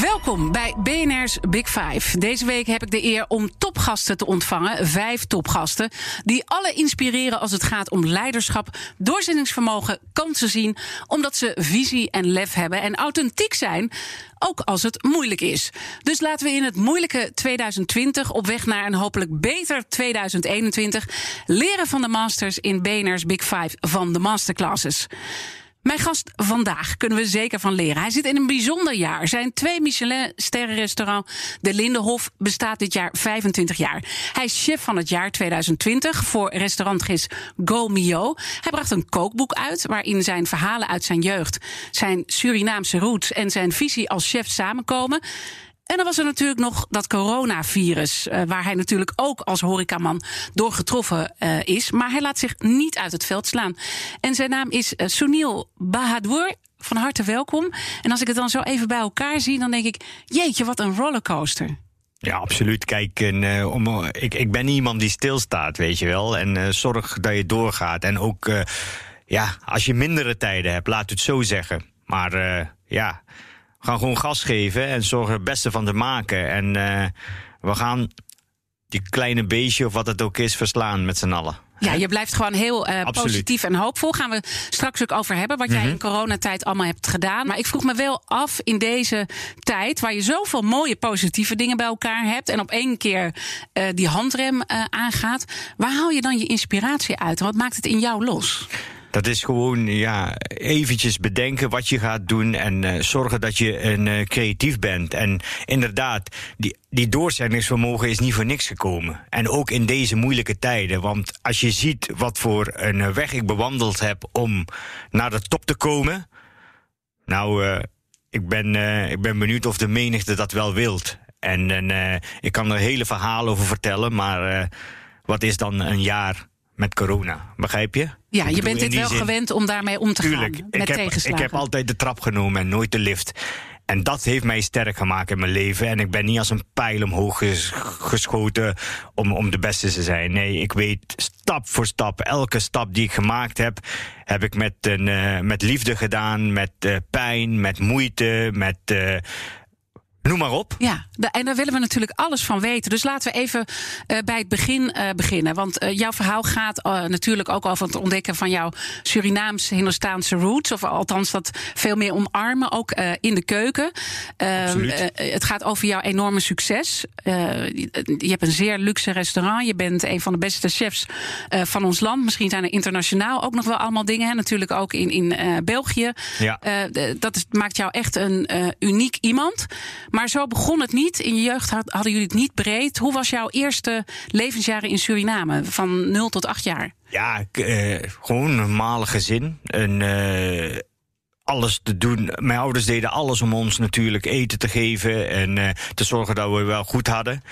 Welkom bij BNR's Big Five. Deze week heb ik de eer om topgasten te ontvangen. Vijf topgasten. Die alle inspireren als het gaat om leiderschap, doorzettingsvermogen, kansen zien. Omdat ze visie en lef hebben en authentiek zijn. Ook als het moeilijk is. Dus laten we in het moeilijke 2020 op weg naar een hopelijk beter 2021 leren van de masters in BNR's Big Five van de masterclasses. Mijn gast vandaag kunnen we zeker van leren. Hij zit in een bijzonder jaar. Zijn twee Michelin-sterrenrestaurant De Lindenhof bestaat dit jaar 25 jaar. Hij is chef van het jaar 2020 voor restaurantgids Go Mio. Hij bracht een kookboek uit waarin zijn verhalen uit zijn jeugd, zijn Surinaamse roots en zijn visie als chef samenkomen. En dan was er natuurlijk nog dat coronavirus, uh, waar hij natuurlijk ook als horecaman door getroffen uh, is. Maar hij laat zich niet uit het veld slaan. En zijn naam is uh, Sunil Bahadur. Van harte welkom. En als ik het dan zo even bij elkaar zie, dan denk ik: jeetje, wat een rollercoaster. Ja, absoluut. Kijk, ik, ik ben iemand die stilstaat, weet je wel. En zorg dat je doorgaat. En ook, ja, als je mindere tijden hebt, laat het zo zeggen. Maar ja gaan gewoon gas geven en zorgen het beste van te maken. En uh, we gaan die kleine beestje of wat het ook is verslaan met z'n allen. Ja, je blijft gewoon heel uh, positief en hoopvol. Gaan we straks ook over hebben wat jij mm -hmm. in coronatijd allemaal hebt gedaan. Maar ik vroeg me wel af in deze tijd waar je zoveel mooie positieve dingen bij elkaar hebt en op één keer uh, die handrem uh, aangaat. Waar haal je dan je inspiratie uit? Wat maakt het in jou los? Dat is gewoon ja, eventjes bedenken wat je gaat doen en uh, zorgen dat je een uh, creatief bent. En inderdaad, die, die doorzettingsvermogen is niet voor niks gekomen. En ook in deze moeilijke tijden. Want als je ziet wat voor een weg ik bewandeld heb om naar de top te komen. Nou, ik, ben, ik ben benieuwd of de menigte dat wel wilt. En, en ik kan er hele verhalen over vertellen, maar wat is dan een jaar met corona. Begrijp je? Ja, je bent dit wel zin... gewend om daarmee om te Tuurlijk, gaan. Met ik heb, tegenslagen. Ik heb altijd de trap genomen en nooit de lift. En dat heeft mij sterk gemaakt in mijn leven. En ik ben niet als een pijl omhoog ges geschoten om, om de beste te zijn. Nee, ik weet stap voor stap, elke stap die ik gemaakt heb, heb ik met, een, uh, met liefde gedaan, met uh, pijn, met moeite, met uh, Noem maar op. Ja, en daar willen we natuurlijk alles van weten. Dus laten we even uh, bij het begin uh, beginnen. Want uh, jouw verhaal gaat natuurlijk ook over het ontdekken van jouw Surinaamse, Hindoestaanse roots. Of althans dat veel meer omarmen, ook in de keuken. het gaat over jouw enorme succes. je hebt een zeer luxe restaurant. Je bent een van de beste chefs van ons land. Misschien zijn er internationaal ook nog wel allemaal dingen. Hè? Natuurlijk ook in, in België. Ja. dat is, maakt jou echt een uniek iemand. Maar zo begon het niet. In je jeugd hadden jullie het niet breed. Hoe was jouw eerste levensjaren in Suriname? Van 0 tot 8 jaar? Ja, uh, gewoon een normale gezin. En, uh, alles te doen. Mijn ouders deden alles om ons natuurlijk eten te geven. En uh, te zorgen dat we wel goed hadden.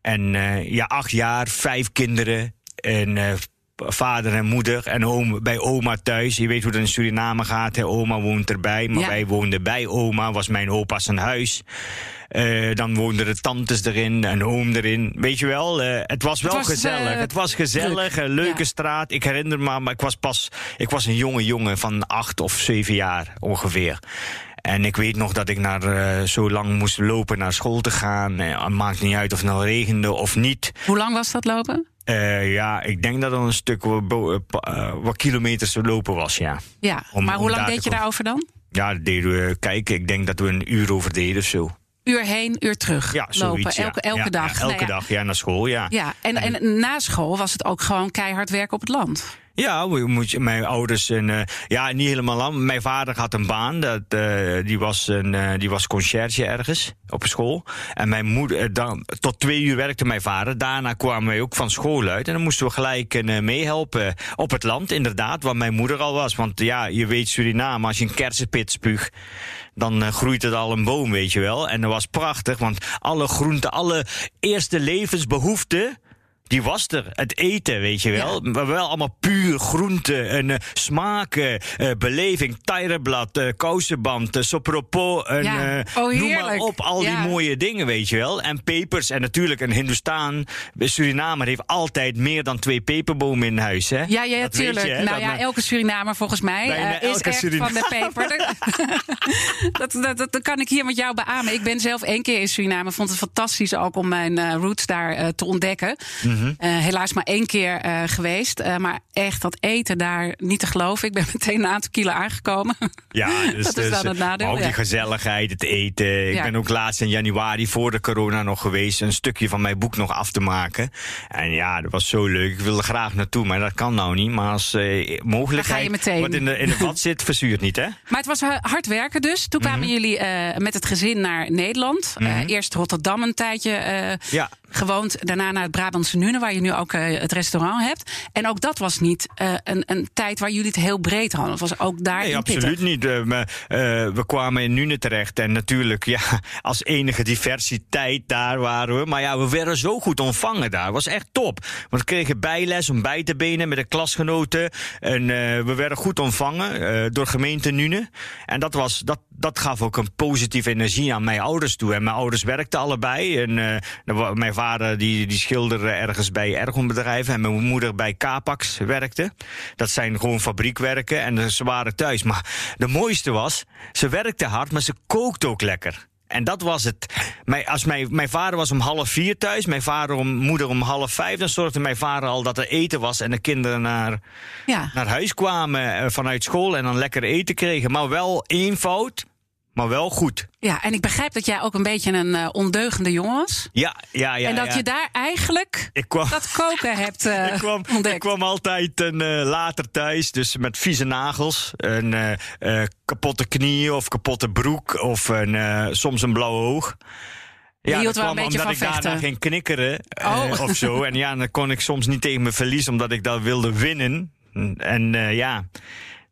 En ja, acht jaar, vijf kinderen. En vader en moeder en oma, bij oma thuis. Je weet hoe dat in Suriname gaat. Hè? Oma woont erbij, maar ja. wij woonden bij oma. Was mijn opa zijn huis. Uh, dan woonden de tantes erin, en oom erin. Weet je wel, uh, het was wel het was, gezellig. Uh, het was gezellig, een leuke ja. straat. Ik herinner me, maar ik was pas... Ik was een jonge jongen van acht of zeven jaar ongeveer. En ik weet nog dat ik naar, uh, zo lang moest lopen naar school te gaan. Het maakt niet uit of het nou regende of niet. Hoe lang was dat lopen? Uh, ja, ik denk dat er een stuk uh, wat kilometers te lopen was, ja. Ja, om, maar hoe lang deed je daarover dan? Ja, dat deden we, kijk, ik denk dat we een uur over deden of zo. Uur heen, uur terug ja, lopen. Zoiets, ja. Elke, elke ja, dag. Ja, elke nou dag, ja, naar school, ja. Ja, en, en, en na school was het ook gewoon keihard werken op het land. Ja, moet je, mijn ouders en uh, ja, niet helemaal aan. Mijn vader had een baan, dat, uh, die, was een, uh, die was conciërge ergens op school. En mijn moeder, dan, tot twee uur werkte mijn vader. Daarna kwamen wij ook van school uit. En dan moesten we gelijk meehelpen op het land, inderdaad, waar mijn moeder al was. Want ja, je weet Suriname, als je een kersenpit spuugt, dan eh, groeit het al een boom, weet je wel. En dat was prachtig, want alle groenten, alle eerste levensbehoeften die was er. Het eten, weet je wel. Maar wel allemaal puur groente en eh, smaken, eh, beleving, tijrenblad, eh kousenband, eh, sopropos, en, Ja. eh, Oh, noem maar op. Al Ja. die mooie dingen, weet je wel. En pepers en natuurlijk een Hindustaan. Surinamer heeft altijd meer dan twee peperbomen in huis, hè? Ja, ja, Dat weet tuurlijk. je, hè? nou ja, elke Surinamer volgens mij eh, is echt van de peper. dat, dat, dat, dat kan ik hier met jou beamen. Ik ben zelf één keer in Suriname. Vond het fantastisch ook om mijn eh, roots daar eh, te ontdekken. Mhm. Eh, helaas maar één keer eh, geweest. Eh, maar echt dat eten daar niet te geloven. Ik ben meteen een aantal kilo aangekomen. Ja, dus, Dat is dus, dan het nadeel, maar Ook ja. die gezelligheid, het eten. Ik Ja. ben ook laatst in januari voor de corona nog geweest. Een stukje van mijn boek nog af te maken. En ja, dat was zo leuk. Ik wilde graag naartoe, maar dat kan nou niet. Maar als eh, mogelijkheid. meteen. Wat in de, in de vat zit, verzuurt niet, hè? Maar het was hard werken dus. Toen kwamen Mhm. jullie met het gezin naar Nederland. Eh, eerst Rotterdam een tijdje Ja. Gewoond. Daarna naar het Brabantse Nune, waar je nu ook eh, het restaurant hebt. En ook dat was niet eh, een, een tijd waar jullie het heel breed hadden. Het was ook daar Nee, pittig. absoluut niet. Eh, maar, we kwamen in Nune terecht en natuurlijk, ja, als enige diversiteit daar waren we. Maar ja, we werden zo goed ontvangen daar. was echt top. Want we kregen bijles om bij te benen met de klasgenoten. En we werden goed ontvangen door gemeente Nune. En dat, was, dat, dat gaf ook een positieve energie aan mijn ouders toe. En mijn ouders werkten allebei. En mijn vader die, die schilderde ergens bij ergonbedrijven. En mijn moeder bij Capax werkte. Dat zijn gewoon fabriekwerken. En ze waren thuis. Maar de mooiste was, ze werkte hard, maar ze kookte ook lekker. En dat was het. Mijn, als mijn, mijn vader was om half vier thuis, mijn vader om, moeder om half vijf. Dan zorgde mijn vader al dat er eten was en de kinderen naar, Ja. naar huis kwamen eh, vanuit school en dan lekker eten kregen. Maar wel eenvoud, maar wel goed. ja, en ik begrijp dat jij ook een beetje een eh, ondeugende jongen was. Ja, ja, ja. en dat ja. je daar eigenlijk Ik kwam, dat koken hebt eh, ik kwam, ontdekt. ik kwam altijd een, eh, later thuis, dus met vieze nagels, een eh, eh, kapotte knieën of kapotte broek of een, eh, soms een blauw oog. Hield dat kwam omdat ik daarna vechten. ging knikkeren eh, Oh. of zo. En ja, dan kon ik soms niet tegen me verliezen omdat ik dat wilde winnen. En eh, ja,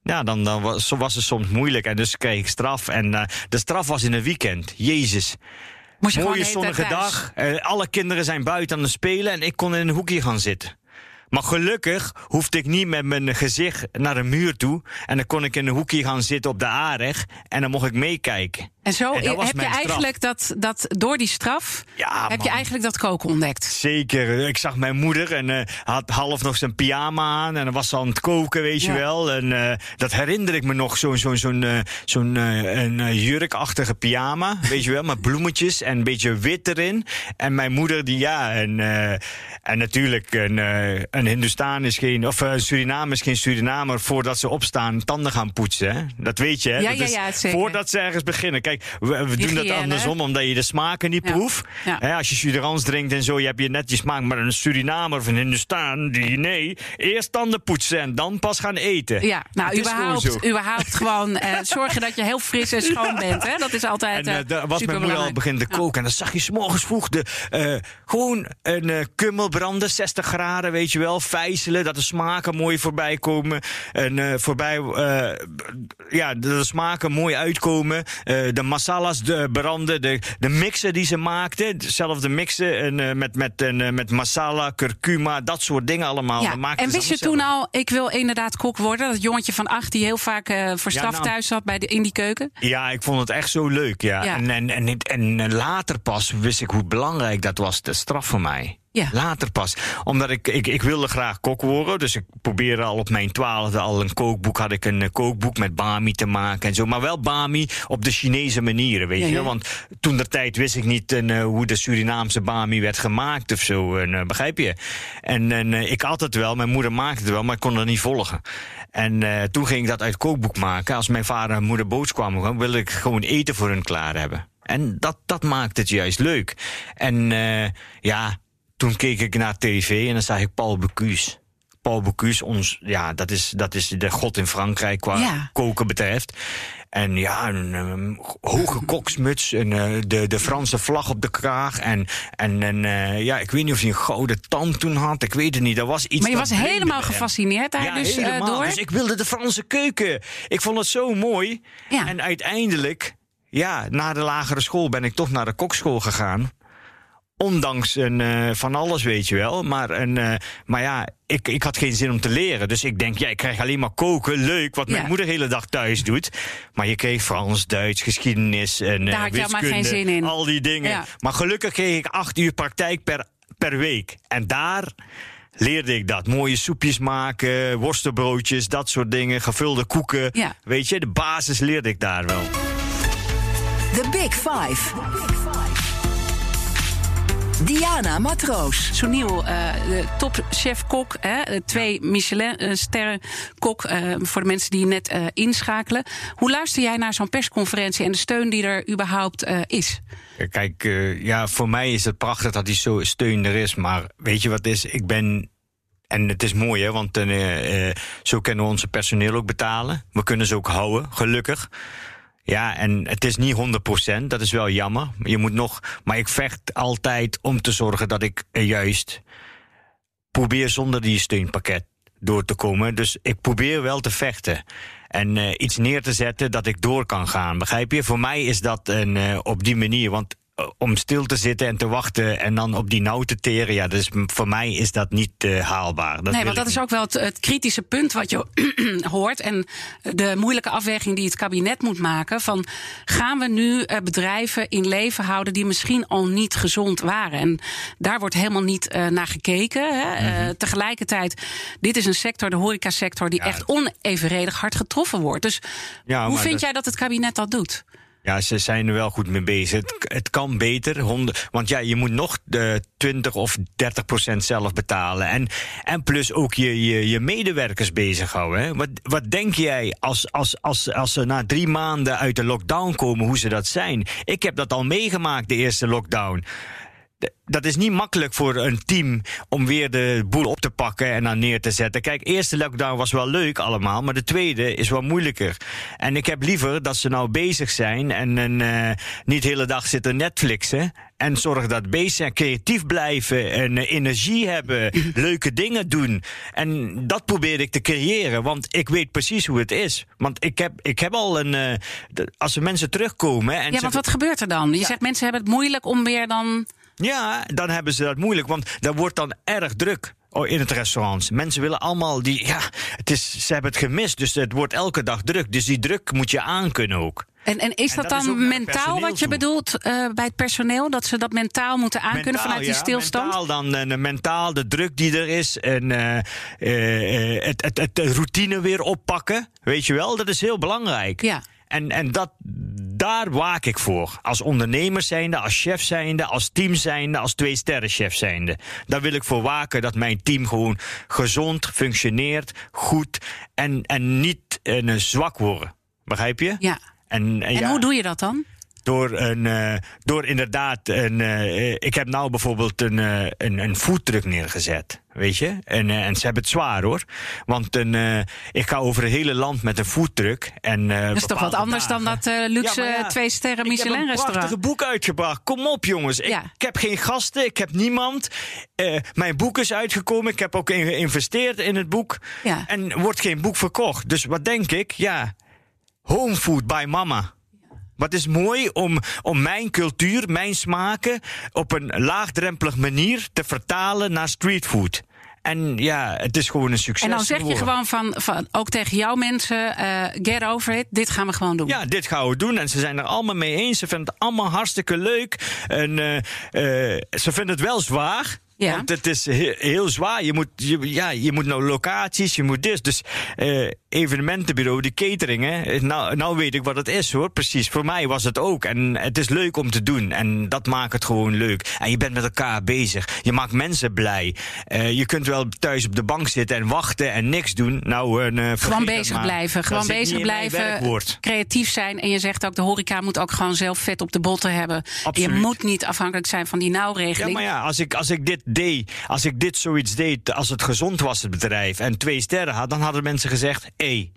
ja dan, dan was, was het soms moeilijk. En dus kreeg ik straf. En eh, de straf was in een weekend. Jezus. Moest je Mooie zonnige dag. Eh, alle kinderen zijn buiten aan het spelen en ik kon in een hoekje gaan zitten. Maar gelukkig hoefde ik niet met mijn gezicht naar de muur toe. En dan kon ik in een hoekje gaan zitten op de aanrecht. En dan mocht ik meekijken. En zo En heb je straf. eigenlijk dat, dat door die straf Ja, heb je eigenlijk dat koken ontdekt. Zeker. Ik zag mijn moeder en eh, had half nog zijn pyjama aan. En was aan het koken, weet je wel. En eh, dat herinner ik me nog. Zo'n zo'n zo'n eh, zo'n een jurkachtige pyjama. weet je wel, met bloemetjes en een beetje wit erin. En mijn moeder die ja. En, en natuurlijk, een, een Hindustaan is geen. Of een Suriname is geen Surinamer voordat ze opstaan tanden gaan poetsen. Hè? Dat weet je. Hè? Ja, Dat is. Voordat ze ergens beginnen. Kijk, we, we doen dat andersom, omdat je de smaken niet Ja. proeft. Ja. Als je Suderans drinkt en zo, je hebt je net je smaak. Maar een Surinamer of een Hindustaan, die nee. Eerst tanden poetsen en dan pas gaan eten. Ja, nou, is gewoon überhaupt, überhaupt gewoon eh, zorgen dat je heel fris en schoon bent. Hè? Dat is altijd. En daar was mijn moeder al beginnen te koken. En dan zag je s'morgens vroeg de, eh, gewoon een kummel branden, 60 graden, weet je wel. Vijzelen, dat de smaken mooi voorbij komen. En voorbij, ja, dat de smaken mooi uitkomen. De masala's de branden, de, de mixen die ze maakten. Zelfde mixen en, eh, met, met, en, eh, met masala, curcuma, dat soort dingen allemaal. Ja, en wist je toen al, ik wil inderdaad kok worden? Dat jongetje van acht die heel vaak eh, voor Ja, straf nou. thuis zat bij de, in die keuken? Ja, ik vond het echt zo leuk, ja. Ja. En, en, en, en later pas wist ik hoe belangrijk dat was, de straf voor mij. Ja. Later pas. Omdat ik, ik, ik wilde graag kok worden. Dus ik probeerde al op mijn twaalfde al een kookboek. Had ik een eh, kookboek met bami te maken en zo. Maar wel bami op de Chinese manieren, weet Ja, je. ja. Want toen der tijd wist ik niet eh, hoe de Surinaamse bami werd gemaakt of zo. En, eh, begrijp je? En, en eh, ik had het wel. Mijn moeder maakte het wel, maar ik kon het niet volgen. En toen ging ik dat uit kookboek maken. Als mijn vader en moeder boos kwamen, wilde ik gewoon eten voor hun klaar hebben. En dat, dat maakt het juist leuk. En ja, toen keek ik naar tv en dan zag ik Paul Bocuse. Paul Bocuse, ons, ja, dat is, dat is de god in Frankrijk qua Ja. koken betreft. En ja, een hoge koksmuts en eh, de, de Franse vlag op de kraag. En, en, en eh, ja, ik weet niet of hij een gouden tand toen had. Ik weet het niet. Er was iets Maar je dat was helemaal gefascineerd daar Ja, dus eh, helemaal. door? Dus ik wilde de Franse keuken. Ik vond het zo mooi. Ja. En uiteindelijk ja, na de lagere school ben ik toch naar de kokschool gegaan. Ondanks een, uh, van alles, weet je wel. Maar, een, uh, maar ja, ik, ik had geen zin om te leren. Dus ik denk, ja, ik krijg alleen maar koken. Leuk, wat mijn moeder de hele dag thuis doet. Maar je kreeg Frans, Duits, geschiedenis en uh, Daar had je maar geen zin in. Al die dingen. Ja. Maar gelukkig kreeg ik acht uur praktijk per, per week. En daar leerde ik dat. Mooie soepjes maken, worstenbroodjes, dat soort dingen. Gevulde koeken. Ja. Weet je, de basis leerde ik daar wel. The Big Five. Diana Matroos. Soniel, uh, de topchef-kok, twee Michelin-sterren-kok. Uh, voor de mensen die net uh, inschakelen. Hoe luister jij naar zo'n persconferentie en de steun die er überhaupt is? Kijk, ja, voor mij is het prachtig dat die zo steun er is. Maar weet je wat is? Ik ben en het is mooi, hè, want uh, uh, zo kunnen we onze personeel ook betalen. We kunnen ze ook houden, gelukkig. Ja, en het is niet 100%, dat is wel jammer. Je moet nog, maar ik vecht altijd om te zorgen dat ik juist probeer zonder die steunpakket door te komen. Dus ik probeer wel te vechten. En uh, iets neer te zetten dat ik door kan gaan. Begrijp je? Voor mij is dat een, uh, op die manier. Want om stil te zitten en te wachten en dan op die nauw te teren, ja, dus voor mij is dat niet uh, haalbaar. Dat nee, want dat is ook wel het, het, kritische punt wat je hoort en de moeilijke afweging die het kabinet moet maken van gaan we nu uh, bedrijven in leven houden die misschien al niet gezond waren en daar wordt helemaal niet uh, naar gekeken. Hè? -hmm. tegelijkertijd, dit is een sector, de horecasector, die ja, echt onevenredig hard getroffen wordt. Dus ja, hoe vind dat... jij dat het kabinet dat doet? Ja, ze zijn er wel goed mee bezig. Het, kan beter. Honderd, want ja, je moet nog de 20 of 30 procent zelf betalen. En, en plus ook je, je, je medewerkers bezighouden. Hè? Wat, wat denk jij als, als, als, als ze na drie maanden uit de lockdown komen, hoe ze dat zijn? Ik heb dat al meegemaakt, de eerste lockdown dat is niet makkelijk voor een team om weer de boel op te pakken en dan neer te zetten. Kijk, eerste lockdown was wel leuk allemaal, maar de tweede is wel moeilijker. En ik heb liever dat ze nou bezig zijn en, uh, niet de hele dag zitten Netflixen. En zorg dat bezig zijn, creatief blijven en uh, energie hebben, leuke dingen doen. En dat probeer ik te creëren, want ik weet precies hoe het is. Want ik heb, ik heb al een. Uh, de, als er mensen terugkomen. En ja, want wat gebeurt er dan? Je ja. zegt mensen hebben het moeilijk om weer dan. Ja, dan hebben ze dat moeilijk, want dat wordt dan erg druk. Oh, in het restaurant. Mensen willen allemaal die. Ja, het is, ze hebben het gemist, dus het wordt elke dag druk. Dus die druk moet je aankunnen ook. En, en is en dat, dan is mentaal wat je toe. bedoelt uh, bij het personeel? Dat ze dat mentaal moeten aankunnen mentaal, vanuit die ja, stilstand? Mentaal dan uh, mentaal, de druk die er is. En uh, het, het, het, de routine weer oppakken. Weet je wel, dat is heel belangrijk. Ja. En, en dat, daar waak ik voor. Als ondernemer zijnde, als chef zijnde, als team zijnde, als twee sterren chef zijnde. Daar wil ik voor waken dat mijn team gewoon gezond functioneert, goed en, en niet uh, zwak worden. Begrijp je? Ja. En, en, en ja, hoe doe je dat dan? Door, een, uh, door inderdaad, een, uh, ik heb nou bijvoorbeeld een, uh, een, een foodtruck neergezet. Weet je? En, en ze hebben het zwaar hoor. Want een, ik ga over het hele land met een foodtruck. En, dat is toch wat anders dagen. dan dat luxe ja, ja, twee sterren Michelin restaurant? Ik heb een prachtige boek uitgebracht. Kom op jongens. Ik, ja. ik heb geen gasten, ik heb niemand. mijn boek is uitgekomen. Ik heb ook geïnvesteerd in het boek. Ja. En wordt geen boek verkocht. Dus wat denk ik? Ja, home food by mama. Wat is mooi om, om mijn cultuur, mijn smaken op een laagdrempelig manier te vertalen naar streetfood. En ja, het is gewoon een succes. En dan zeg je gewoon van, van ook tegen jouw mensen: uh, get over it, dit gaan we gewoon doen. Ja, dit gaan we doen. En ze zijn er allemaal mee eens. Ze vinden het allemaal hartstikke leuk. En uh, uh, ze vinden het wel zwaar. Ja. Want het is heel, heel zwaar. Je moet, je, ja, je moet nou locaties, je moet dit. Dus uh, evenementenbureau, die cateringen. Nou, nou weet ik wat het is hoor. Precies. Voor mij was het ook. En het is leuk om te doen. En dat maakt het gewoon leuk. En je bent met elkaar bezig. Je maakt mensen blij. Uh, je kunt wel thuis op de bank zitten en wachten en niks doen. Nou, uh, gewoon bezig blijven. Gewoon bezig blijven. Creatief zijn. En je zegt ook, de horeca moet ook gewoon zelf vet op de botten hebben. Absoluut. Je moet niet afhankelijk zijn van die nauwregeling. Ja, maar ja, als ik, als ik dit deed, als ik dit zoiets deed, als het gezond was, het bedrijf, en twee sterren had, dan hadden mensen gezegd: hé. Hey,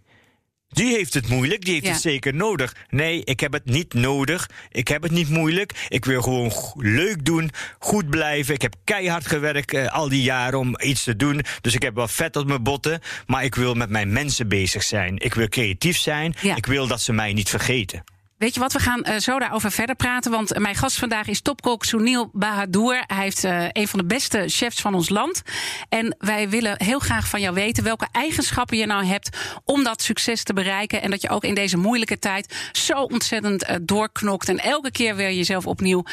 die heeft het moeilijk, die heeft Ja. het zeker nodig. Nee, ik heb het niet nodig. Ik heb het niet moeilijk. Ik wil gewoon leuk doen, goed blijven. Ik heb keihard gewerkt eh, al die jaren om iets te doen. Dus ik heb wel vet op mijn botten. Maar ik wil met mijn mensen bezig zijn. Ik wil creatief zijn. Ja. Ik wil dat ze mij niet vergeten. Weet je wat, we gaan uh, zo daarover verder praten. Want mijn gast vandaag is topkok Sunil Bahadur. Hij heeft uh, een van de beste chefs van ons land. En wij willen heel graag van jou weten welke eigenschappen je nou hebt om dat succes te bereiken. En dat je ook in deze moeilijke tijd zo ontzettend uh, doorknokt. En elke keer weer jezelf opnieuw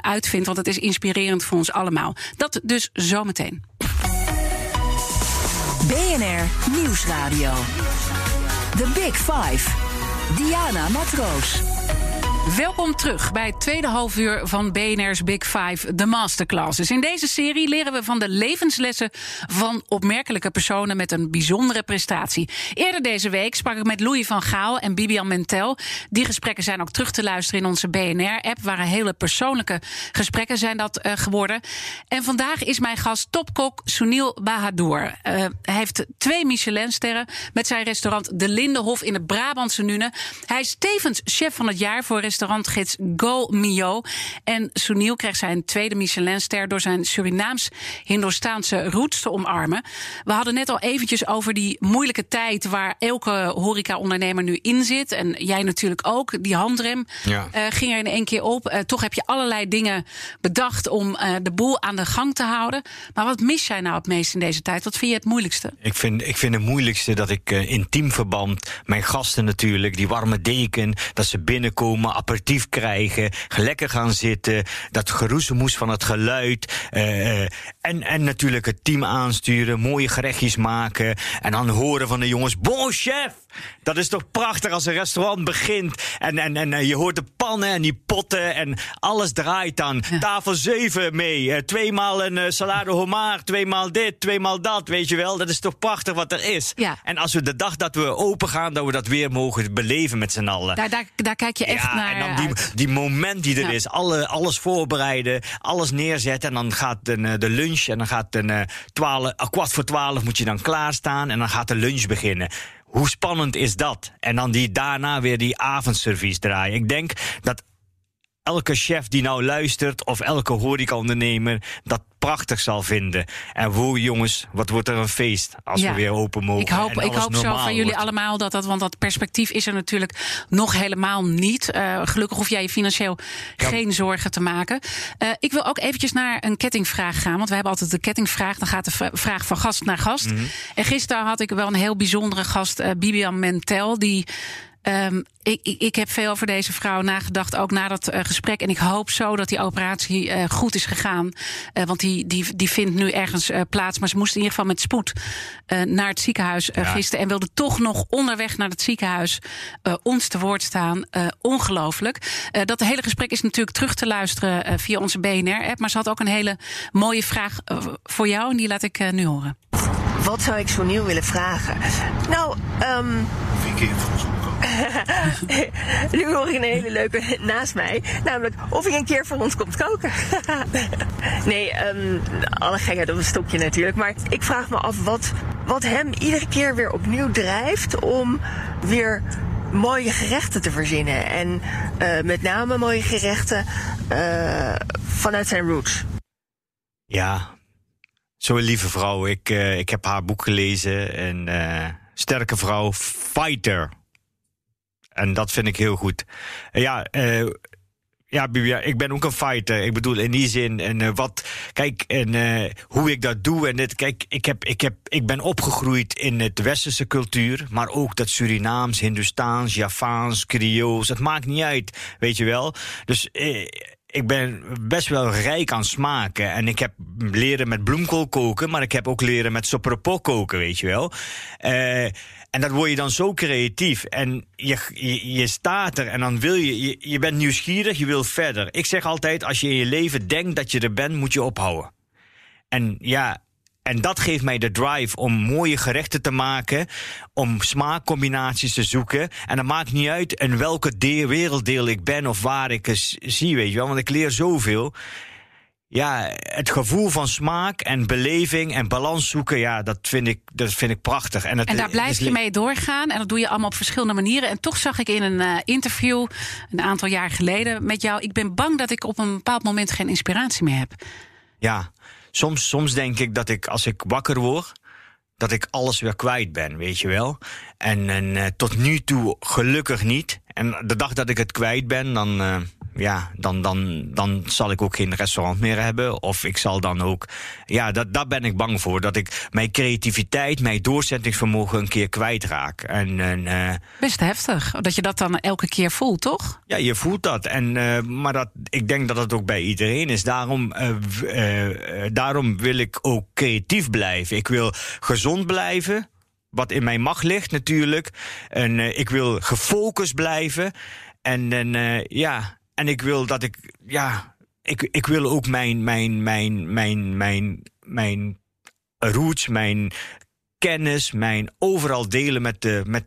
uitvindt. Want het is inspirerend voor ons allemaal. Dat dus zometeen. BNR Nieuwsradio. The Big Five. Diana Matroos. Welkom terug bij het tweede halfuur van BNR's Big Five, de masterclasses. In deze serie leren we van de levenslessen van opmerkelijke personen met een bijzondere prestatie. Eerder deze week sprak ik met Louis van Gaal en Bibian Mentel. Die gesprekken zijn ook terug te luisteren in onze BNR-app. Waren hele persoonlijke gesprekken zijn dat uh, geworden. En vandaag is mijn gast topkok Sunil Bahadur. Uh, hij heeft twee Michelinsterren met zijn restaurant De Lindenhof in het Brabantse Nune. Hij is tevens chef van het jaar voor restaurantgids Go Mio. En Sunil krijgt zijn tweede Michelinster door zijn Surinaams-Hindostaanse roots te omarmen. We hadden net al eventjes over die moeilijke tijd waar elke horeca-ondernemer nu in zit. En jij natuurlijk ook. Die handrem ja. uh, ging er in één keer op. Uh, toch heb je allerlei dingen bedacht om uh, de boel aan de gang te houden. Maar wat mis jij nou het meest in deze tijd? Wat vind je het moeilijkste? Ik vind, ik vind het moeilijkste dat ik in teamverband, mijn gasten natuurlijk, die warme deken, dat ze binnenkomen aperitief krijgen, lekker gaan zitten, dat geroezemoes van het geluid. Uh, en, en natuurlijk het team aansturen, mooie gerechtjes maken. En dan horen van de jongens: Bon chef! Dat is toch prachtig als een restaurant begint. En, en, en je hoort de pannen en die potten en alles draait dan. Ja. Tafel 7 mee. Uh, tweemaal een uh, salade homard, tweemaal dit, tweemaal dat. Weet je wel, dat is toch prachtig wat er is. Ja. En als we de dag dat we open gaan, dat we dat weer mogen beleven met z'n allen. Daar, daar, daar kijk je echt ja, naar. En dan die, die moment die er ja. is, alle, alles voorbereiden, alles neerzetten. En dan gaat de, de lunch en dan gaat een twaalf, kwart voor twaalf moet je dan klaarstaan. En dan gaat de lunch beginnen. Hoe spannend is dat? En dan die daarna weer die avondservice draaien. Ik denk dat elke chef die nou luistert, of elke horecaondernemer, dat prachtig zal vinden. En hoe jongens, wat wordt er een feest als ja. we weer open mogen. Ik hoop, ik hoop zo van jullie allemaal dat dat, want dat perspectief is er natuurlijk nog helemaal niet. Uh, gelukkig hoef jij je financieel ja. geen zorgen te maken. Uh, ik wil ook eventjes naar een kettingvraag gaan, want we hebben altijd de kettingvraag. Dan gaat de vraag van gast naar gast. Mhm. Mm -hmm. En gisteren had ik wel een heel bijzondere gast, uh, Bibian Mentel, die Um, ik, ik, ik, heb veel over deze vrouw nagedacht, ook na dat uh, gesprek. En ik hoop zo dat die operatie uh, goed is gegaan. Uh, want die, die, die vindt nu ergens plaats. Maar ze moest in ieder geval met spoed naar het ziekenhuis ja. gisteren. En wilde toch nog onderweg naar het ziekenhuis ons te woord staan. ongelooflijk. dat hele gesprek is natuurlijk terug te luisteren via onze BNR-app. Maar ze had ook een hele mooie vraag voor jou. En die laat ik nu horen. Wat zou ik zo nieuw willen vragen? Nou, um... Vier keer voor ons nu hoor ik een hele leuke naast mij. Namelijk of hij een keer voor ons komt koken. nee, um, alle gekheid op een stokje natuurlijk. Maar ik vraag me af wat, wat hem iedere keer weer opnieuw drijft om weer mooie gerechten te verzinnen. En uh, met name mooie gerechten uh, vanuit zijn roots. Ja, zo'n lieve vrouw. Ik, uh, ik heb haar boek gelezen. En sterke vrouw, fighter. En dat vind ik heel goed. Ja, uh, ja, ik ben ook een fighter. Ik bedoel, in die zin. En uh, wat. Kijk, en uh, hoe ik dat doe. En dit, kijk, ik, heb, ik, heb, ik ben opgegroeid in het westerse cultuur. Maar ook dat Surinaams, Hindoestaans, Javaans, Creools. Het maakt niet uit, weet je wel. Dus. Ik ben best wel rijk aan smaken. En ik heb leren met bloemkool koken, maar ik heb ook leren met sopropok koken, weet je wel. Uh, en dat word je dan zo creatief. En je, je, staat er en dan wil je, je, je bent nieuwsgierig, je wil verder. Ik zeg altijd, als je in je leven denkt dat je er bent, moet je ophouden. En ja, en dat geeft mij de drive om mooie gerechten te maken, om smaakcombinaties te zoeken. En dat maakt niet uit in welke deel, werelddeel ik ben of waar ik zie, weet je wel. Want ik leer zoveel. Ja, het gevoel van smaak en beleving en balans zoeken, ja, dat vind ik, dat vind ik prachtig. En, het, en daar blijf je mee doorgaan. En dat doe je allemaal op verschillende manieren. En toch zag ik in een uh, interview een aantal jaar geleden met jou. Ik ben bang dat ik op een bepaald moment geen inspiratie meer heb. Ja, soms, soms denk ik dat ik als ik wakker word, dat ik alles weer kwijt ben, weet je wel. En, en eh, tot nu toe gelukkig niet. En de dag dat ik het kwijt ben, dan, eh, ja, dan, dan, dan zal ik ook geen restaurant meer hebben. Of ik zal dan ook. Ja, dat, daar ben ik bang voor. Dat ik mijn creativiteit, mijn doorzettingsvermogen een keer kwijtraak. En, en, eh, Best heftig, dat je dat dan elke keer voelt, toch? ja, je voelt dat. En, eh, maar dat, ik denk dat het ook bij iedereen is. Daarom, eh, daarom wil ik ook creatief blijven. Ik wil gezond blijven. Wat in mijn macht ligt natuurlijk. En ik wil gefocust blijven. En, en eh, ja, en ik wil dat ik. Ja, ik, ik wil ook mijn, mijn, mijn, mijn, mijn, mijn roots, mijn kennis, mijn overal delen met de met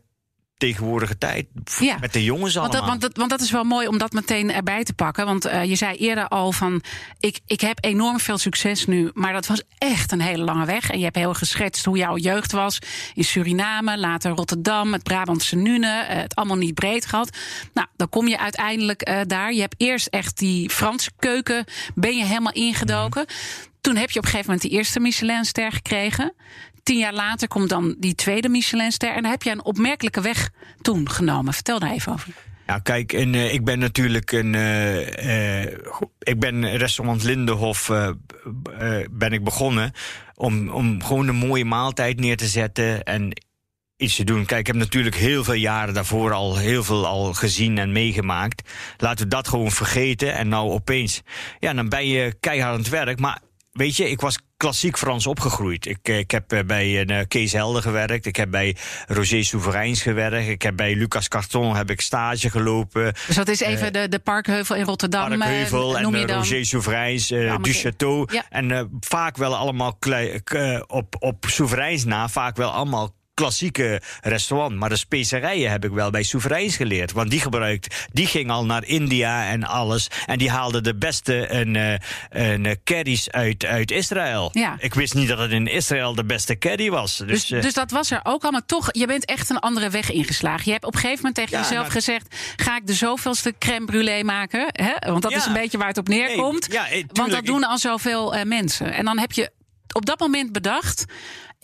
tegenwoordige tijd. Ja. Met de jongens Want allemaal. dat, want, dat, want dat is wel mooi om dat meteen erbij te pakken. Want eh, je zei eerder al van, ik, ik heb enorm veel succes nu. Maar dat was echt een hele lange weg. En je hebt heel geschetst hoe jouw jeugd was. In Suriname, later Rotterdam, het Brabantse Nune. eh, het allemaal niet breed gehad. Nou, dan kom je uiteindelijk eh, daar. Je hebt eerst echt die Franse keuken, ben je helemaal ingedoken. Toen heb je op een gegeven moment die eerste Michelinster gekregen. Tien jaar later komt dan die tweede Michelinster. En dan heb je een opmerkelijke weg toen genomen. Vertel daar even over. Nou, kijk, en, eh, ik ben natuurlijk een. eh, eh, ik ben restaurant Lindenhof. ben ik begonnen. Om, om gewoon een mooie maaltijd neer te zetten. En iets te doen. Kijk, ik heb natuurlijk heel veel jaren daarvoor al heel veel al gezien en meegemaakt. Laten we dat gewoon vergeten. En nou opeens. Ja, dan ben je keihard aan het werk. Maar weet je, ik was klassiek Frans opgegroeid. Ik, eh, ik heb eh, bij een, eh, Kees Helder gewerkt. Ik heb bij Roger Souverains gewerkt. Ik heb bij Lucas Carton heb ik stage gelopen. Dus dat is even de, de Parkheuvel in Rotterdam. Parkheuvel en. Roger ken- Chateau. Ja. En vaak wel allemaal klei- op, op Souverains na, vaak wel allemaal klassieke restaurant. Maar de specerijen heb ik wel bij Souverains geleerd. Want die gebruikt, die ging al naar India en alles. En die haalde de beste en, eh, en, eh, curry's uit, uit Israël. Ja. Ik wist niet dat het in Israël de beste curry was. Dus, Dus, eh, dus dat was er ook al, maar toch, je bent echt een andere weg ingeslagen. Je hebt op een gegeven moment tegen Ja, jezelf nou- gezegd: ga ik de zoveelste crème brûlée maken? Hè? Want dat Ja. is een beetje waar het op neerkomt. Nee, ja, eh, Want dat tuurlijk, doen al zoveel mensen. En dan heb je op dat moment bedacht: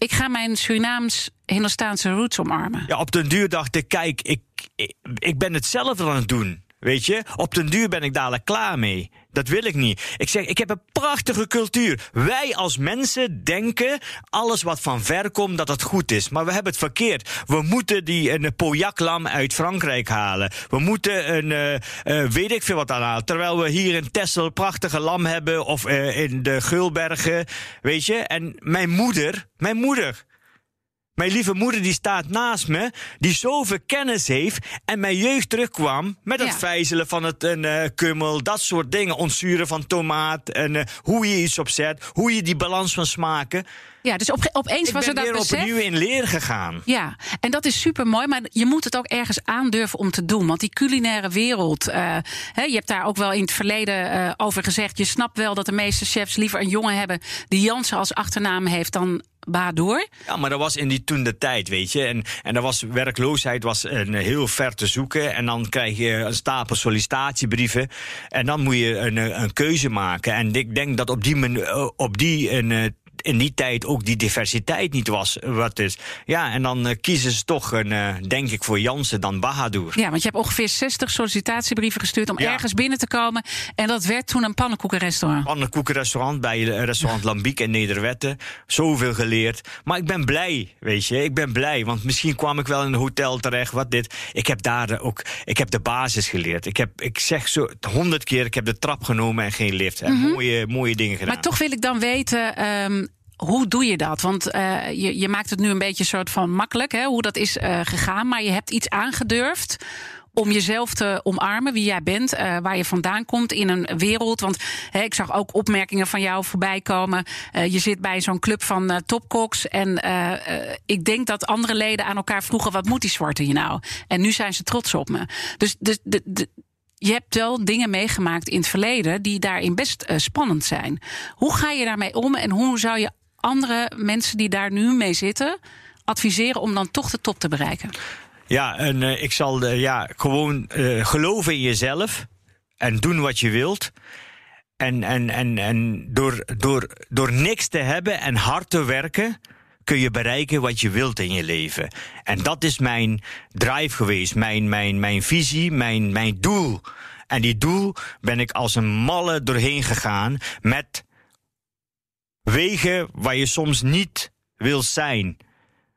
ik ga mijn Surinaams-Hindoestaanse roots omarmen. Ja, op den duur dacht ik, kijk, ik, ik, ik ben hetzelfde aan het doen. Weet je, op den duur ben ik dadelijk klaar mee. Dat wil ik niet. Ik zeg, ik heb een prachtige cultuur. Wij als mensen denken alles wat van ver komt dat het goed is. Maar we hebben het verkeerd. We moeten die een Pauillac-lam uit Frankrijk halen. We moeten een, eh, eh, weet ik veel wat aanhalen. Terwijl we hier in Texel prachtige lam hebben. Of eh, in de Geulbergen, weet je. En mijn moeder, mijn moeder... Mijn lieve moeder die staat naast me, die zoveel kennis heeft en mijn jeugd terugkwam met het Ja. vijzelen van het een, eh, kummel, dat soort dingen, ontzuren van tomaat en eh, hoe je iets opzet, hoe je die balans van smaken. Ja, dus op, opeens Ik was er dat weer besef. opnieuw in leer gegaan. Ja, en dat is super mooi, maar je moet het ook ergens aandurven om te doen. Want die culinaire wereld, eh, je hebt daar ook wel in het verleden eh, over gezegd. Je snapt wel dat de meeste chefs liever een jongen hebben die Jansen als achternaam heeft dan Badoer. Ja, maar dat was in die toen de tijd, weet je. En, en er was werkloosheid was een, heel ver te zoeken. En dan krijg je een stapel sollicitatiebrieven. En dan moet je een, eh, een keuze maken. En ik denk dat op die, op die een, in die tijd ook die diversiteit niet was wat is. Ja, en dan eh, kiezen ze toch, een, eh, denk ik, voor Jansen dan Bahadur. Ja, want je hebt ongeveer 60 sollicitatiebrieven gestuurd om Ja. ergens binnen te komen. En dat werd toen een pannenkoekenrestaurant. Pannenkoekenrestaurant bij eh, restaurant Lambiek in Nederwetten. Zoveel geleerd. Maar ik ben blij, weet je. Ik ben blij, want misschien kwam ik wel in een hotel terecht. Wat dit. Ik heb daar ook, ik heb de basis geleerd. Ik heb, ik zeg zo honderd keer, ik heb de trap genomen en geen lift. En mooie, mooie dingen gedaan. Maar toch wil ik dan weten. ehm, hoe doe je dat? Want eh, je, je maakt het nu een beetje soort van makkelijk, hè, hoe dat is eh, gegaan. Maar je hebt iets aangedurfd om jezelf te omarmen, wie jij bent, eh, waar je vandaan komt in een wereld. Want hè, ik zag ook opmerkingen van jou voorbij komen. Je zit bij zo'n club van eh, topkoks. En ik denk dat andere leden aan elkaar vroegen: wat moet die zwarte hier nou? En nu zijn ze trots op me. Dus, dus de, de, je hebt wel dingen meegemaakt in het verleden die daarin best spannend zijn. Hoe ga je daarmee om en hoe zou je andere mensen die daar nu mee zitten adviseren om dan toch de top te bereiken? Ja, en eh, ik zal eh, ja, gewoon eh, geloven in jezelf en doen wat je wilt. En, en, en, en door, door, door niks te hebben en hard te werken, kun je bereiken wat je wilt in je leven. En dat is mijn drive geweest, mijn, mijn, mijn visie, mijn, mijn doel. En die doel ben ik als een malle doorheen gegaan met wegen waar je soms niet wil zijn.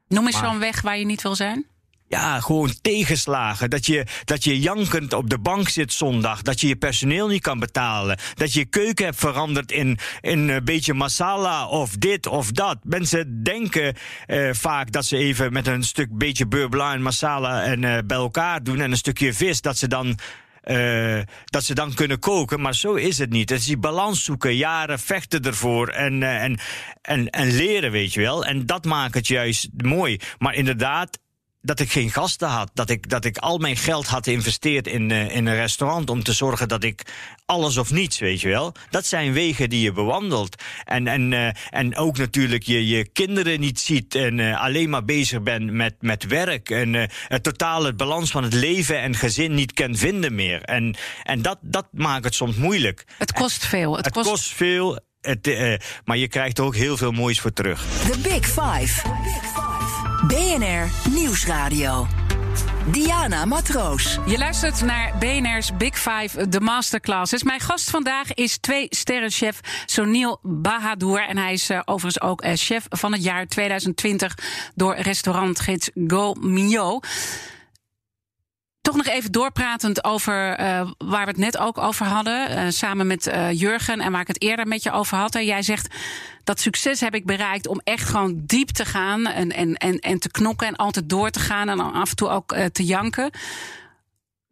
Noem eens zo'n weg waar je niet wil zijn. Ja, gewoon tegenslagen. Dat je, dat je jankend op de bank zit zondag. Dat je je personeel niet kan betalen. Dat je je keuken hebt veranderd in, in een beetje masala of dit of dat. Mensen denken eh, vaak dat ze even met een stuk beetje beurre en masala en, eh, bij elkaar doen. En een stukje vis, dat ze dan uh, dat ze dan kunnen koken. Maar zo is het niet. Het is die balans zoeken, jaren vechten ervoor en, uh, en, en, en leren, weet je wel. En dat maakt het juist mooi. Maar inderdaad, dat ik geen gasten had. Dat ik, dat ik al mijn geld had geïnvesteerd in, uh, in een restaurant om te zorgen dat ik alles of niets, weet je wel. Dat zijn wegen die je bewandelt. En, en, uh, en ook natuurlijk je, je kinderen niet ziet en uh, alleen maar bezig bent met, met werk. En uh, het totale balans van het leven en gezin niet kan vinden meer. En, en dat, dat maakt het soms moeilijk. Het kost veel. Het, het kost... kost veel. Het, maar je krijgt er ook heel veel moois voor terug. The Big Five. BNR Nieuwsradio. Diana Matroos. Je luistert naar BNR's Big Five, de masterclasses. Mijn gast vandaag is twee sterrenchef Sonil Bahadur. En hij is uh, overigens ook uh, chef van het jaar 2020 door restaurantgids Go Mignot. Toch nog even doorpratend over uh, waar we het net ook over hadden. Uh, samen met uh, Jurgen en waar ik het eerder met je over had. En jij zegt dat succes heb ik bereikt om echt gewoon diep te gaan. En, en, en, en te knokken en altijd door te gaan. En af en toe ook te janken.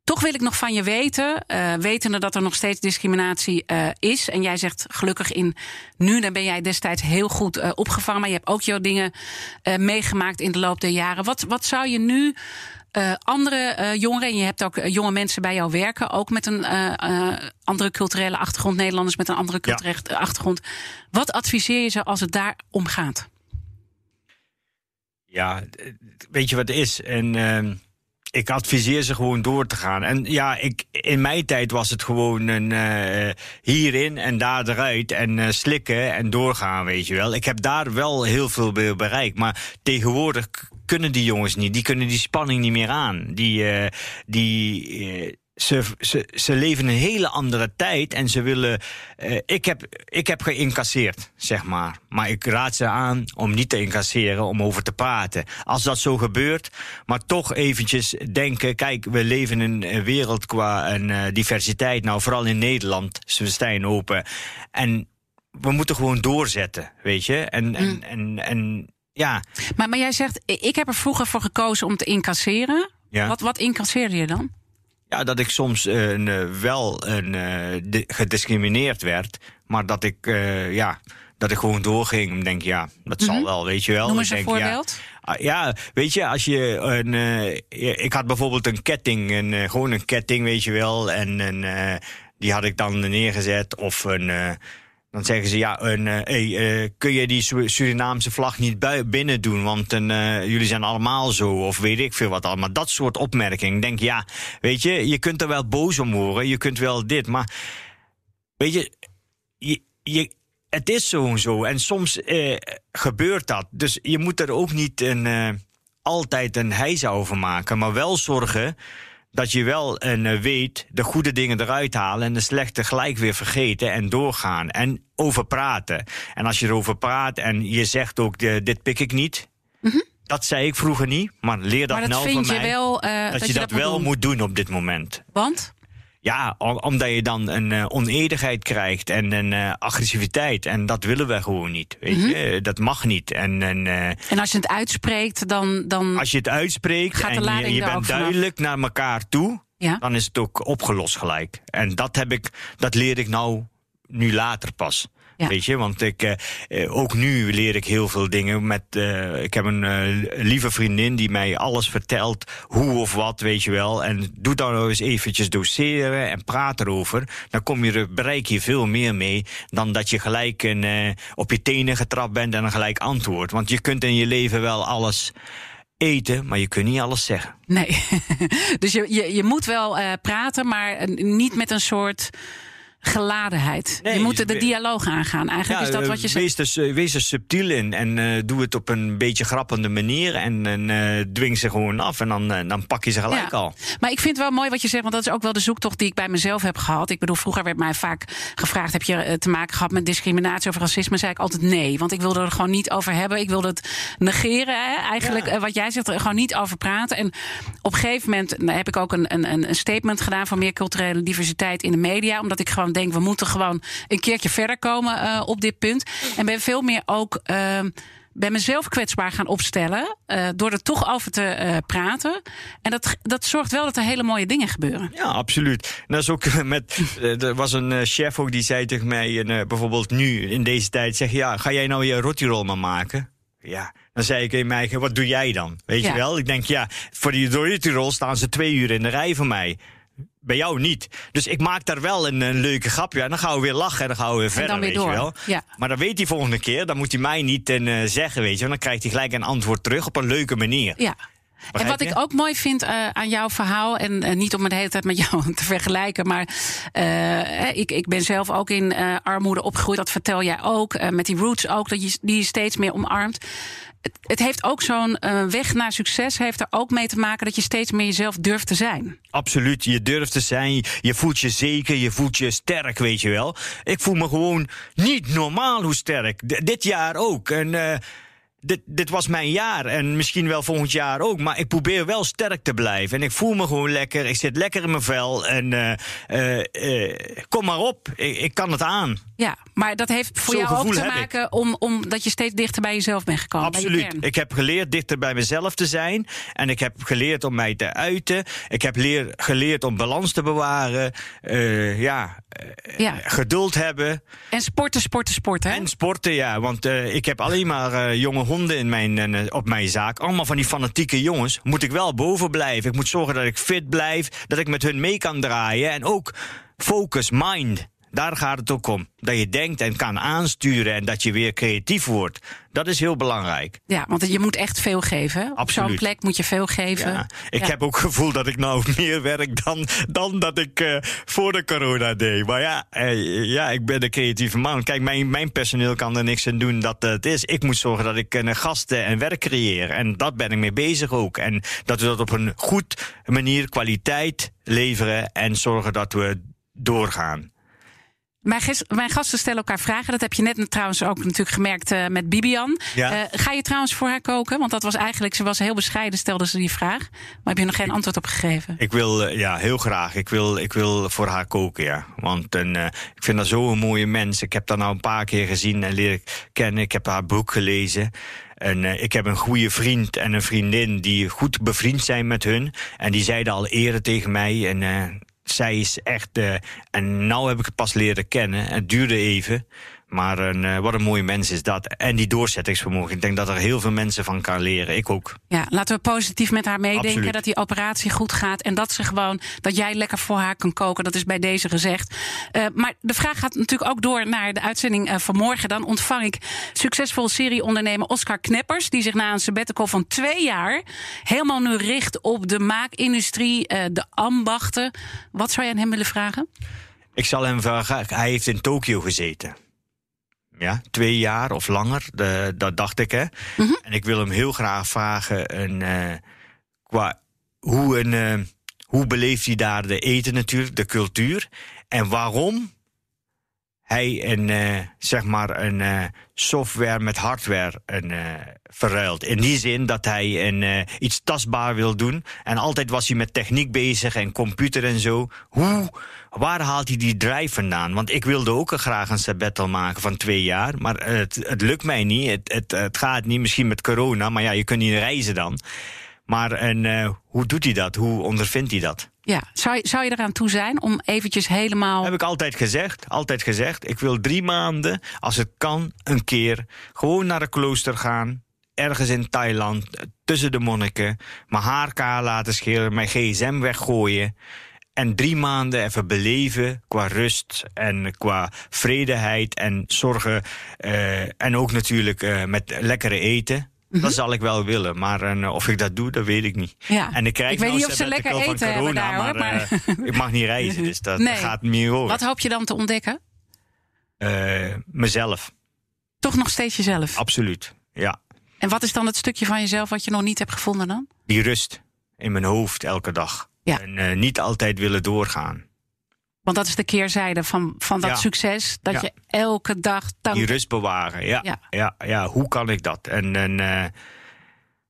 Toch wil ik nog van je weten, wetende dat er nog steeds discriminatie is. En jij zegt gelukkig in nu, dan ben jij destijds heel goed opgevangen. Maar je hebt ook jouw dingen meegemaakt in de loop der jaren. Wat, wat zou je nu uh, andere uh, jongeren, en je hebt ook jonge mensen bij jou werken, ook met een uh, andere culturele achtergrond, Nederlanders met een andere culturele ja. achtergrond. Wat adviseer je ze als het daar om gaat? Ja, weet je wat het is? En ehm, ik adviseer ze gewoon door te gaan. En ja, ik, in mijn tijd was het gewoon een uh, hierin en daar eruit en uh, slikken en doorgaan, weet je wel. Ik heb daar wel heel veel bereikt. Maar tegenwoordig kunnen die jongens niet. Die kunnen die spanning niet meer aan. Die, uh, die, ze, ze, ze leven een hele andere tijd en ze willen. Uh, ik, heb, ik heb geïncasseerd, zeg maar. Maar ik raad ze aan om niet te incasseren, om over te praten. Als dat zo gebeurt, maar toch eventjes denken: kijk, we leven in een wereld qua een, diversiteit. Nou, vooral in Nederland, ze staan open. En we moeten gewoon doorzetten, weet je? En, mm. en, en, en ja. Maar, maar jij zegt: ik heb er vroeger voor gekozen om te incasseren. Ja. Wat, wat incasseerde je dan? Ja, dat ik soms uh, wel een, uh, gediscrimineerd werd, maar dat ik, uh, ja, dat ik gewoon doorging. En denk, ja, dat mm -hmm. zal wel, weet je wel. Noem eens ik een voorbeeld. Ja, ja, weet je, als je een. ik had bijvoorbeeld een ketting, een, gewoon een ketting, weet je wel. En een, die had ik dan neergezet. Of een. Dan zeggen ze, ja, een, hey, uh, kun je die Surinaamse vlag niet binnen doen? Want uh, jullie zijn allemaal zo, of weet ik veel wat allemaal. Dat soort opmerkingen. Denk, ja, weet je, je kunt er wel boos om worden. Je kunt wel dit, maar weet je, je, je het is zo en zo. En soms gebeurt dat. Dus je moet er ook niet een, altijd een heisa over maken. Maar wel zorgen dat je wel en weet de goede dingen eruit halen en de slechte gelijk weer vergeten en doorgaan en over praten. En als je erover praat en je zegt ook de, dit pik ik niet. Mm -hmm. Dat zei ik vroeger niet, maar leer dat, maar dat nou van mij. Wel, uh, dat, dat, je dat, dat wel doen. moet doen op dit moment. Want? Ja, omdat je dan een uh, onedigheid krijgt en een uh, agressiviteit. En dat willen we gewoon niet. Weet mm -hmm. je? Dat mag niet. En, en, uh, en als je het uitspreekt, dan. dan als je het uitspreekt gaat en je, je bent duidelijk naar elkaar toe, ja? dan is het ook opgelost gelijk. En dat heb ik, dat leer ik nou nu later pas. Ja. Weet je, want ik, uh, ook nu leer ik heel veel dingen. Met, uh, ik heb een lieve vriendin die mij alles vertelt, hoe of wat, weet je wel. En doe dan nou eens eventjes doseren en praat erover. Dan kom je, bereik je veel meer mee dan dat je gelijk een, op je tenen getrapt bent en een gelijk antwoord. Want je kunt in je leven wel alles eten, maar je kunt niet alles zeggen. Nee, dus je, je, je moet wel praten, maar niet met een soort geladenheid. Nee, je moet de dialoog aangaan. Eigenlijk is dat eh, wat je zegt. wees, dus, eh, wees er subtiel in en eh, doe het op een beetje grappende manier. En, en eh, dwing ze gewoon af en dan, eh, dan pak je ze gelijk Ja. al. Maar ik vind het wel mooi wat je zegt, want dat is ook wel de zoektocht die ik bij mezelf heb gehad. Ik bedoel, vroeger werd mij vaak gevraagd: heb je eh, te maken gehad met discriminatie of racisme? Zei ik altijd nee, want ik wilde er gewoon niet over hebben. Ik wilde het negeren. Hè? Eigenlijk, Ja. eh, wat jij zegt, er gewoon niet over praten. En op een gegeven moment nou, heb ik ook een, een, een statement gedaan voor meer culturele diversiteit in de media. Omdat ik gewoon denk, we moeten gewoon een keertje verder komen eh, op dit punt. En ben veel meer ook. ehm, ben mezelf kwetsbaar gaan opstellen. eh, door er toch over te eh, praten. En dat, dat zorgt wel dat er hele mooie dingen gebeuren. Ja, absoluut. En dat is ook met. Er was een chef ook die zei tegen mij, en, bijvoorbeeld nu in deze tijd, zeg ja, ga jij nou je rotirol maar maken? Ja. Dan zei ik in mij, wat doe jij dan? Weet Ja. je wel? Ik denk, ja, voor die rotirol staan ze twee uur in de rij voor mij. Bij jou niet. Dus ik maak daar wel een, een leuke grapje. En dan gaan we weer lachen en dan gaan we weer verder. weer weet door. Je wel. Ja. Maar dan weet hij volgende keer, dan moet hij mij niet eh, zeggen, weet je. wel. Dan krijgt hij gelijk een antwoord terug op een leuke manier. Ja. En wat je? ik ook mooi vind eh, aan jouw verhaal, en eh, niet om het de hele tijd met jou te vergelijken, maar ik, ik ben zelf ook in armoede opgegroeid. Dat vertel jij ook. met die roots ook, dat je die je steeds meer omarmt. Het, het heeft ook zo'n eh, weg naar succes, heeft er ook mee te maken dat je steeds meer jezelf durft te zijn. Absoluut, je durft te zijn, je voelt je zeker, je voelt je sterk, weet je wel. Ik voel me gewoon niet normaal hoe sterk. Dit jaar ook. En eh, dit, dit was mijn jaar en misschien wel volgend jaar ook. Maar ik probeer wel sterk te blijven. En ik voel me gewoon lekker, ik zit lekker in mijn vel. En eh, eh, eh, kom maar op, ik, ik kan het aan. Ja, maar dat heeft voor Zo'n jou ook te maken om, omdat je steeds dichter bij jezelf bent gekomen. Absoluut. Ik heb geleerd dichter bij mezelf te zijn. En ik heb geleerd om mij te uiten. Ik heb leer, geleerd om balans te bewaren. Ja, Ja. geduld hebben. En sporten, sporten, sporten. hè? En sporten, ja. Want ik heb alleen maar jonge honden in mijn, eh, op mijn zaak. Allemaal van die fanatieke jongens. Moet ik wel boven blijven. Ik moet zorgen dat ik fit blijf. Dat ik met hun mee kan draaien. En ook focus, mind. Daar gaat het ook om. Dat je denkt en kan aansturen. En dat je weer creatief wordt. Dat is heel belangrijk. Ja, want je moet echt veel geven. Op zo'n plek moet je veel geven. Ja. Ik Ja. heb ook het gevoel dat ik nou meer werk dan, dan dat ik eh, voor de corona deed. Maar ja, eh, ja, ik ben een creatieve man. Kijk, mijn, mijn personeel kan er niks aan doen dat het is. Ik moet zorgen dat ik eh, gasten en werk creëer. En dat ben ik mee bezig ook. En dat we dat op een goed manier kwaliteit leveren en zorgen dat we doorgaan. Mijn, ges- mijn gasten stellen elkaar vragen. Dat heb je net trouwens ook natuurlijk gemerkt eh, met Bibian. Ja. Eh, ga je trouwens voor haar koken? Want dat was eigenlijk, ze was heel bescheiden, stelde ze die vraag. Maar heb je nog geen antwoord op gegeven? Ik wil, eh, ja, heel graag. Ik wil, ik wil voor haar koken, ja. Want een, eh, ik vind haar zo'n mooie mens. Ik heb haar nou een paar keer gezien en leren kennen. Ik heb haar boek gelezen. En ik heb een goede vriend en een vriendin die goed bevriend zijn met hun. En die zeiden al eerder tegen mij. En zij is echt. eh, en nou heb ik het pas leren kennen. Het duurde even. Maar een, eh, wat een mooie mens is dat. En die doorzettingsvermogen. Ik denk dat er heel veel mensen van kan leren. Ik ook. Ja, laten we positief met haar meedenken. Absoluut. Dat die operatie goed gaat. En dat ze gewoon, dat jij lekker voor haar kan koken. Dat is bij deze gezegd. Eh, maar de vraag gaat natuurlijk ook door naar de uitzending eh, van morgen. Dan ontvang ik succesvol serieondernemer Oscar Kneppers. Die zich na een sabbatical van twee jaar helemaal nu richt op de maakindustrie, de ambachten. Wat zou je aan hem willen vragen? Ik zal hem vragen. Hij heeft in Tokio gezeten. Ja, twee jaar of langer, de, dat dacht ik. Hè. En ik wil hem heel graag vragen: een, eh, qua, hoe, een, eh, hoe beleeft hij daar de eten natuurlijk, de cultuur? En waarom hij een, eh, zeg maar een eh, software met hardware een, eh, verruilt. In die zin dat hij een, iets tastbaar wil doen. En altijd was hij met techniek bezig en computer en zo. Hoe, waar haalt hij die drive vandaan? Want ik wilde ook graag een sabbatical maken van twee jaar. Maar het, het lukt mij niet. Het, het, het gaat niet, misschien met corona. Maar ja, je kunt niet reizen dan. Maar en, hoe doet hij dat? Hoe ondervindt hij dat? Ja, zou zou je eraan toe zijn om eventjes helemaal. Heb ik altijd gezegd, altijd gezegd. Ik wil drie maanden, als het kan, een keer gewoon naar een klooster gaan. Ergens in Thailand, tussen de monniken. Mijn haar kaal laten scheren, mijn gsm weggooien. En drie maanden even beleven qua rust en qua vredeheid en zorgen. eh, en ook natuurlijk eh, met lekkere eten. Dat zal ik wel willen, maar eh, of ik dat doe, dat weet ik niet. Ja. En ik krijg Ik weet nou niet of ze lekker eten corona, daar, hoor, maar, eh, ik mag niet reizen, dus dat Nee. gaat niet over. Wat hoop je dan te ontdekken? Eh, mezelf, Toch nog steeds jezelf. absoluut. Ja, En wat is dan het stukje van jezelf wat je nog niet hebt gevonden dan? die rust in mijn hoofd elke dag. Ja. En niet altijd willen doorgaan. Want dat is de keerzijde van, van dat Ja. succes. Dat Ja. je elke dag dank. Die rust bewaren, ja. Ja. Ja, ja, hoe kan ik dat? En, en eh,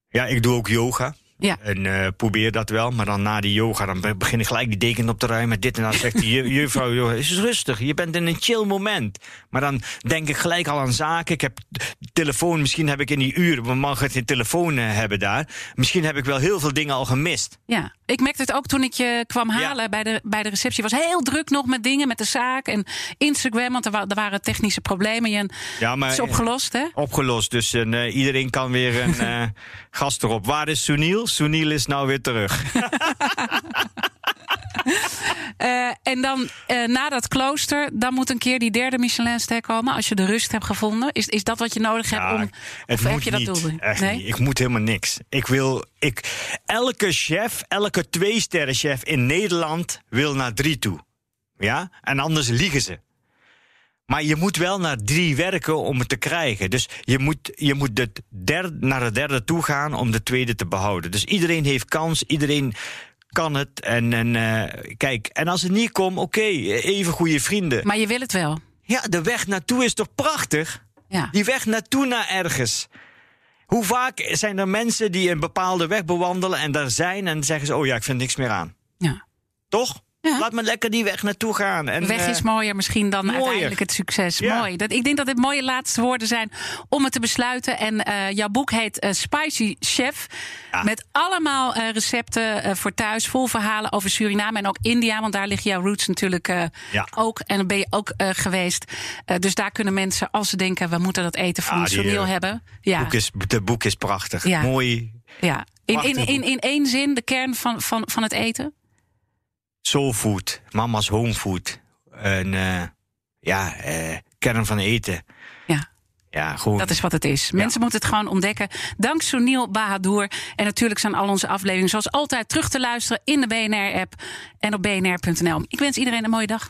ja, ik doe ook yoga. Ja. En eh, probeer dat wel, maar dan na die yoga, dan be- begin ik gelijk die deken op te ruimen. Dit en dat zegt die ju- juffrouw, joh, is rustig, je bent in een chill moment. Maar dan denk ik gelijk al aan zaken. Ik heb telefoon, misschien heb ik in die uur, we mogen geen telefoon eh, hebben daar. Misschien heb ik wel heel veel dingen al gemist. Ja, ik merkte het ook toen ik je kwam halen Ja. bij, de, bij de receptie. was heel druk nog met dingen, met de zaak en Instagram. Want er, wa- er waren technische problemen. En Ja, maar het is opgelost, hè? opgelost, dus eh, iedereen kan weer een gast erop. Waar is Sunil? Sunil is nou weer terug. Eh, en dan eh, na dat klooster, dan moet een keer die derde Michelinster komen. Als je de rust hebt gevonden. Is, is dat wat je nodig hebt Ja, om. het of moet heb je dat doel? Echt Nee? niet. Ik moet helemaal niks. Ik wil. Ik, elke chef, elke twee-sterren chef in Nederland wil naar drie toe. Ja? En anders liegen ze. Maar je moet wel naar drie werken om het te krijgen. Dus je moet, je moet de derde, naar de derde toe gaan om de tweede te behouden. Dus iedereen heeft kans, iedereen kan het. En, en eh, kijk, en als het niet komt, oké, even goede vrienden. Maar je wil het wel. Ja, de weg naartoe is toch prachtig? Ja. Die weg naartoe naar ergens. Hoe vaak zijn er mensen die een bepaalde weg bewandelen en daar zijn en zeggen ze: Oh ja, ik vind niks meer aan. ja. Toch? Ja. Laat me lekker die weg naartoe gaan. En, De weg eh, is mooier misschien dan mooier. uiteindelijk het succes. Ja. Mooi. Dat, ik denk dat dit mooie laatste woorden zijn om het te besluiten. En eh, jouw boek heet eh, Spicy Chef. Ja. Met allemaal eh, recepten eh, voor thuis. Vol verhalen over Suriname en ook India. Want daar liggen jouw roots natuurlijk eh, ook. En dan ben je ook eh, geweest. Eh, dus daar kunnen mensen, als ze denken... we moeten dat eten van Ah, eh, hebben. Ja, boek is, de boek is prachtig. Mooi. ja. In, in, in, in één zin de kern van, van, van het eten. Soul food. Mama's home food. En eh, ja, eh, kern van eten. Ja. Ja, gewoon. Dat is wat het is. Mensen moeten het gewoon ontdekken. Dank Sunil Bahadur. En natuurlijk zijn al onze afleveringen zoals altijd terug te luisteren in de BNR-app en op bnr.nl. Ik wens iedereen een mooie dag.